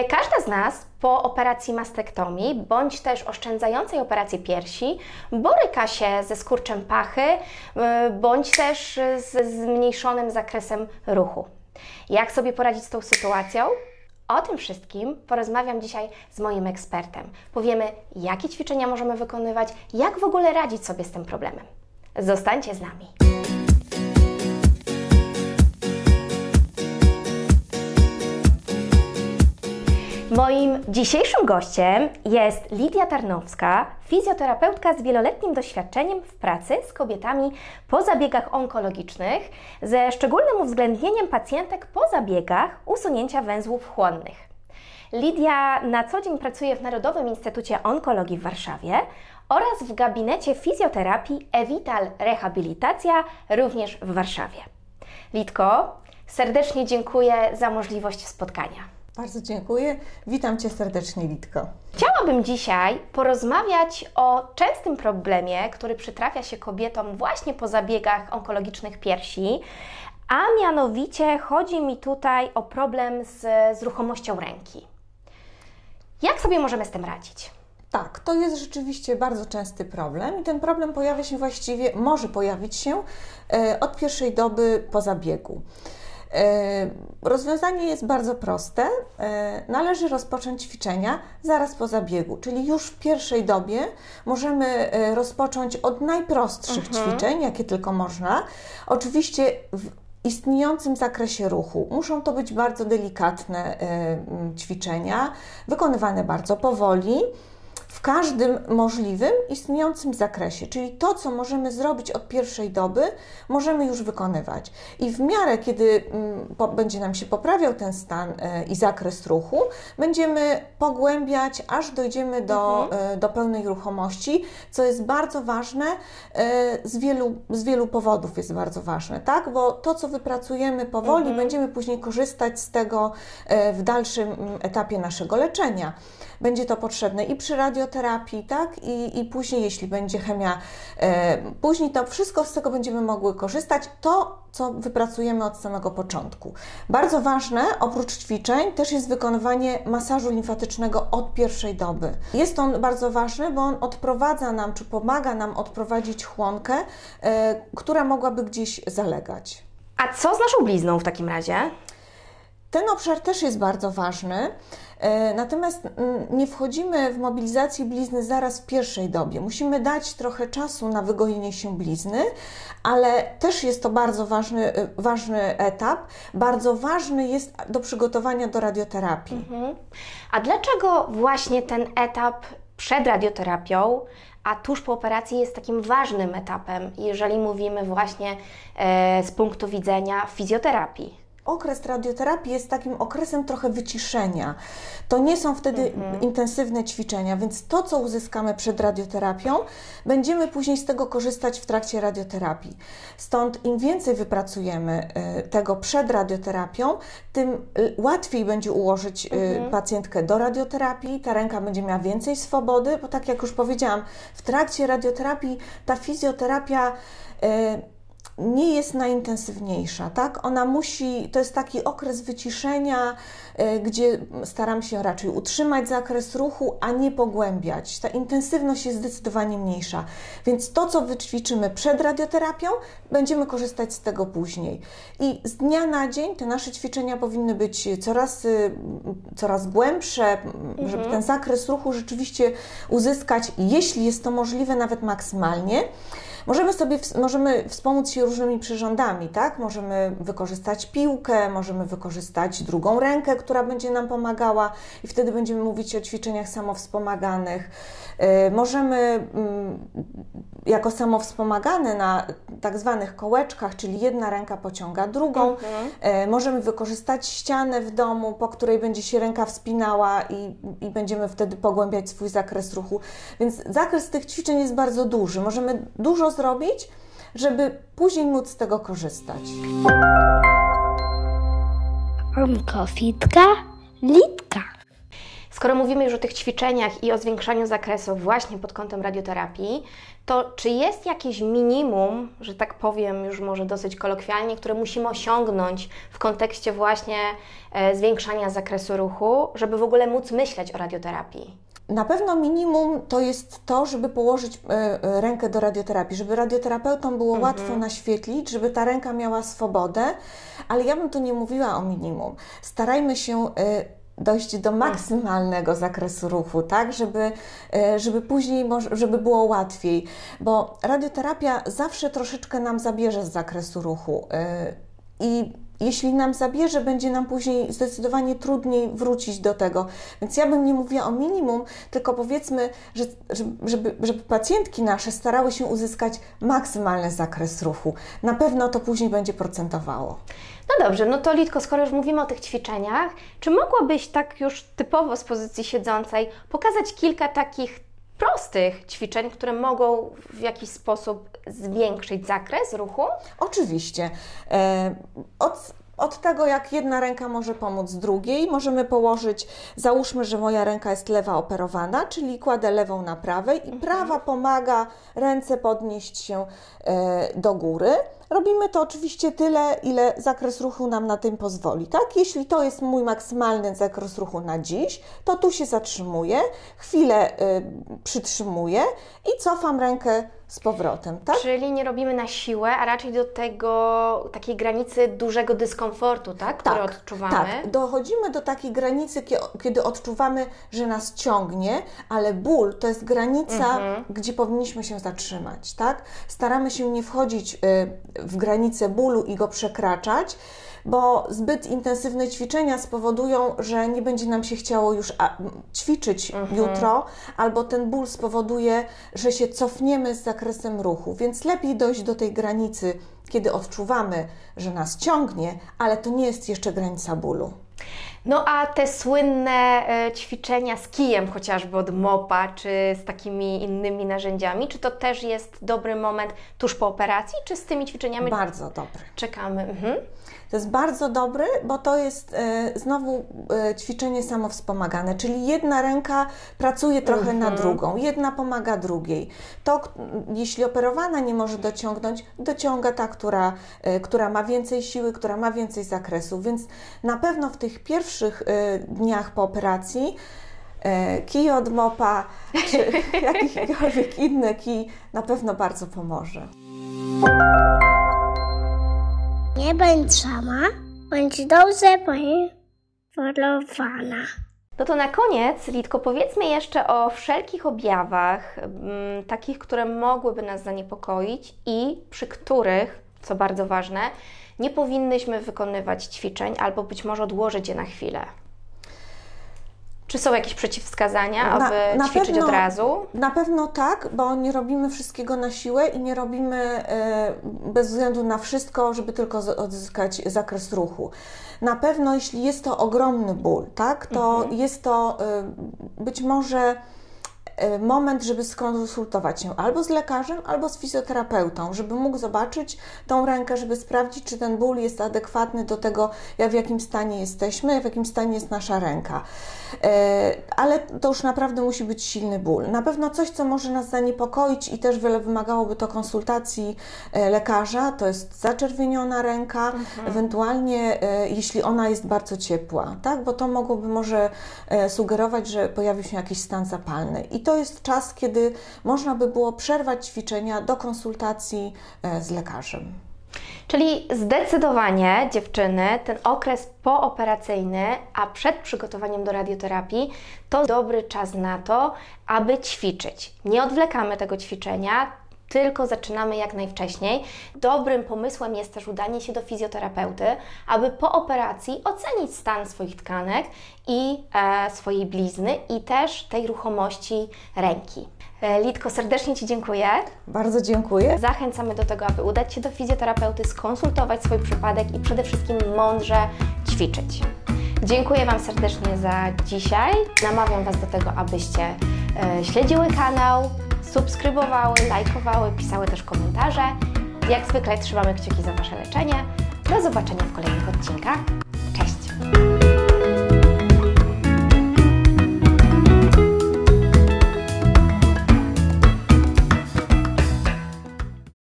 Czy każda z nas po operacji mastektomii bądź też oszczędzającej operację piersi boryka się ze skurczem pachy y, bądź też z zmniejszonym zakresem ruchu? Jak sobie poradzić z tą sytuacją? O tym wszystkim porozmawiam dzisiaj z moim ekspertem. Powiemy, jakie ćwiczenia możemy wykonywać, jak w ogóle radzić sobie z tym problemem. Zostańcie z nami. Moim dzisiejszym gościem jest Lidia Tarnowska, fizjoterapeutka z wieloletnim doświadczeniem w pracy z kobietami po zabiegach onkologicznych, ze szczególnym uwzględnieniem pacjentek po zabiegach usunięcia węzłów chłonnych. Lidia na co dzień pracuje w Narodowym Instytucie Onkologii w Warszawie oraz w gabinecie fizjoterapii Evital Rehabilitacja również w Warszawie. Lidko, serdecznie dziękuję za możliwość spotkania. Bardzo dziękuję. Witam Cię serdecznie, Litko. Chciałabym dzisiaj porozmawiać o częstym problemie, który przytrafia się kobietom właśnie po zabiegach onkologicznych piersi, a mianowicie chodzi mi tutaj o problem z, z ruchomością ręki. Jak sobie możemy z tym radzić? Tak, to jest rzeczywiście bardzo częsty problem i ten problem pojawia się właściwie, może pojawić się e, od pierwszej doby po zabiegu. E, rozwiązanie jest bardzo proste. E, należy rozpocząć ćwiczenia zaraz po zabiegu, czyli już w pierwszej dobie możemy e, rozpocząć od najprostszych mhm. ćwiczeń, jakie tylko można. Oczywiście w istniejącym zakresie ruchu. Muszą to być bardzo delikatne ćwiczenia, wykonywane bardzo powoli w każdym możliwym, istniejącym zakresie. Czyli to, co możemy zrobić od pierwszej doby, możemy już wykonywać. I w miarę, kiedy mm, będzie nam się poprawiał ten stan e, i zakres ruchu, będziemy pogłębiać, aż dojdziemy do, mhm. E, do pełnej ruchomości, co jest bardzo ważne e, z wielu, z wielu powodów jest bardzo ważne, tak? Bo to, co wypracujemy powoli, mhm. będziemy później korzystać z tego w dalszym mm, etapie naszego leczenia będzie to potrzebne i przy radioterapii, tak? I, i później, jeśli będzie chemia, e, później to wszystko z tego będziemy mogły korzystać. To, co wypracujemy od samego początku. Bardzo ważne, oprócz ćwiczeń, też jest wykonywanie masażu limfatycznego od pierwszej doby. Jest on bardzo ważny, bo on odprowadza nam, czy pomaga nam odprowadzić chłonkę, e, która mogłaby gdzieś zalegać. A co z naszą blizną w takim razie? Ten obszar też jest bardzo ważny. E, natomiast mm, nie wchodzimy w mobilizację blizny zaraz w pierwszej dobie. Musimy dać trochę czasu na wygojenie się blizny, ale też jest to bardzo ważny, e, ważny etap. Bardzo ważny jest do przygotowania do radioterapii. Mhm. A dlaczego właśnie ten etap przed radioterapią a tuż po operacji jest takim ważnym etapem, jeżeli mówimy właśnie e, z punktu widzenia fizjoterapii okres radioterapii jest takim okresem trochę wyciszenia. To nie są wtedy mhm. intensywne ćwiczenia, więc to, co uzyskamy przed radioterapią, będziemy później z tego korzystać w trakcie radioterapii. Stąd im więcej wypracujemy y, tego przed radioterapią, tym y, łatwiej będzie ułożyć y, mhm. pacjentkę do radioterapii, ta ręka będzie miała więcej swobody, bo tak jak już powiedziałam, w trakcie radioterapii ta fizjoterapia nie jest najintensywniejsza, tak? Ona musi, to jest taki okres wyciszenia, e, gdzie staram się raczej utrzymać zakres ruchu, a nie pogłębiać. Ta intensywność jest zdecydowanie mniejsza. Więc to, co wyćwiczymy przed radioterapią, będziemy korzystać z tego później. I z dnia na dzień te nasze ćwiczenia powinny być coraz, y, coraz głębsze, mhm. żeby ten zakres ruchu rzeczywiście uzyskać, jeśli jest to możliwe, nawet maksymalnie. Możemy sobie możemy wspomóc się różnymi przyrządami, tak? Możemy wykorzystać piłkę, możemy wykorzystać drugą rękę, która będzie nam pomagała i wtedy będziemy mówić o ćwiczeniach samowspomaganych. Y, możemy mm, jako samowspomagane na tak zwanych kołeczkach, czyli jedna ręka pociąga drugą. Mhm. Y, możemy wykorzystać ścianę w domu, po której będzie się ręka wspinała i, i będziemy wtedy pogłębiać swój zakres ruchu. Więc zakres tych ćwiczeń jest bardzo duży. Możemy dużo zrobić, żeby później móc z tego korzystać. Onkofitka, litka. Skoro mówimy już o tych ćwiczeniach i o zwiększaniu zakresu właśnie pod kątem radioterapii, to czy jest jakieś minimum, że tak powiem już może dosyć kolokwialnie, które musimy osiągnąć w kontekście właśnie e, zwiększania zakresu ruchu, żeby w ogóle móc myśleć o radioterapii? Na pewno minimum to jest to, żeby położyć e, e, rękę do radioterapii, żeby radioterapeutom było Mhm. łatwo naświetlić, żeby ta ręka miała swobodę, ale ja bym tu nie mówiła o minimum. Starajmy się e, dojść do maksymalnego zakresu ruchu, tak, żeby, żeby później, żeby było łatwiej, bo radioterapia zawsze troszeczkę nam zabierze z zakresu ruchu i jeśli nam zabierze, będzie nam później zdecydowanie trudniej wrócić do tego. Więc ja bym nie mówiła o minimum, tylko powiedzmy, że, żeby, żeby, pacjentki nasze starały się uzyskać maksymalny zakres ruchu. Na pewno to później będzie procentowało. No dobrze, no to Litko, skoro już mówimy o tych ćwiczeniach, czy mogłabyś tak już typowo z pozycji siedzącej pokazać kilka takich prostych ćwiczeń, które mogą w jakiś sposób zwiększyć zakres ruchu? Oczywiście. E, Od, od tego, jak jedna ręka może pomóc drugiej, możemy położyć, załóżmy, że moja ręka jest lewa operowana, czyli kładę lewą na prawej i prawa pomaga ręce podnieść się e, do góry. Robimy to oczywiście tyle, ile zakres ruchu nam na tym pozwoli, tak? Jeśli to jest mój maksymalny zakres ruchu na dziś, to tu się zatrzymuję, chwilę y, przytrzymuję i cofam rękę z powrotem, tak? Czyli nie robimy na siłę, a raczej do tego takiej granicy dużego dyskomfortu, tak? Który odczuwamy. Tak, dochodzimy do takiej granicy, kie- kiedy odczuwamy, że nas ciągnie, ale ból to jest granica, Mhm. gdzie powinniśmy się zatrzymać, tak? Staramy się nie wchodzić y, w granicę bólu i go przekraczać, bo zbyt intensywne ćwiczenia spowodują, że nie będzie nam się chciało już ćwiczyć Mhm. jutro, albo ten ból spowoduje, że się cofniemy z zakresem ruchu, więc lepiej dojść do tej granicy, kiedy odczuwamy, że nas ciągnie, ale to nie jest jeszcze granica bólu. No a te słynne e, ćwiczenia z kijem chociażby od mopa, czy z takimi innymi narzędziami, czy to też jest dobry moment tuż po operacji, czy z tymi ćwiczeniami Bardzo dobry. czekamy? Mhm. To jest bardzo dobry, bo to jest e, znowu e, ćwiczenie samowspomagane, czyli jedna ręka pracuje trochę na drugą, jedna pomaga drugiej. To, jeśli operowana nie może dociągnąć, dociąga ta, która, która ma więcej siły, która ma więcej zakresu, więc na pewno w tych pierwszych e, dniach po operacji e, kij od mopa, czy jakikolwiek inny kij na pewno bardzo pomoże. Nie bądź sama, bądź dobrze poinformowana. No to na koniec, Litko, powiedzmy jeszcze o wszelkich objawach, mm, takich, które mogłyby nas zaniepokoić i przy których, co bardzo ważne, nie powinnyśmy wykonywać ćwiczeń albo być może odłożyć je na chwilę. Czy są jakieś przeciwwskazania, Na- aby na ćwiczyć pewno- od razu? Na pewno tak, bo nie robimy wszystkiego na siłę i nie robimy e, bez względu na wszystko, żeby tylko odzyskać zakres ruchu. Na pewno, jeśli jest to ogromny ból, tak, to jest to e, być może moment, żeby skonsultować się albo z lekarzem, albo z fizjoterapeutą, żeby mógł zobaczyć tą rękę, żeby sprawdzić, czy ten ból jest adekwatny do tego, w jakim stanie jesteśmy, w jakim stanie jest nasza ręka. E, Ale to już naprawdę musi być silny ból. Na pewno coś, co może nas zaniepokoić i też wiele wymagałoby to konsultacji e, lekarza, to jest zaczerwieniona ręka, ewentualnie e, jeśli ona jest bardzo ciepła, tak? bo to mogłoby może sugerować, że pojawił się jakiś stan zapalny. I to jest czas, kiedy można by było przerwać ćwiczenia do konsultacji e, z lekarzem. Czyli zdecydowanie dziewczyny, ten okres pooperacyjny, a przed przygotowaniem do radioterapii, to dobry czas na to, aby ćwiczyć. Nie odwlekamy tego ćwiczenia, tylko zaczynamy jak najwcześniej. Dobrym pomysłem jest też udanie się do fizjoterapeuty, aby po operacji ocenić stan swoich tkanek i e, swojej blizny i też tej ruchomości ręki. E, Litko, serdecznie Ci dziękuję. Bardzo dziękuję. Zachęcamy do tego, aby udać się do fizjoterapeuty, skonsultować swój przypadek i przede wszystkim mądrze ćwiczyć. Dziękuję Wam serdecznie za dzisiaj. Namawiam Was do tego, abyście e, śledziły kanał, subskrybowały, lajkowały, pisały też komentarze. Jak zwykle trzymamy kciuki za Wasze leczenie. Do zobaczenia w kolejnych odcinkach.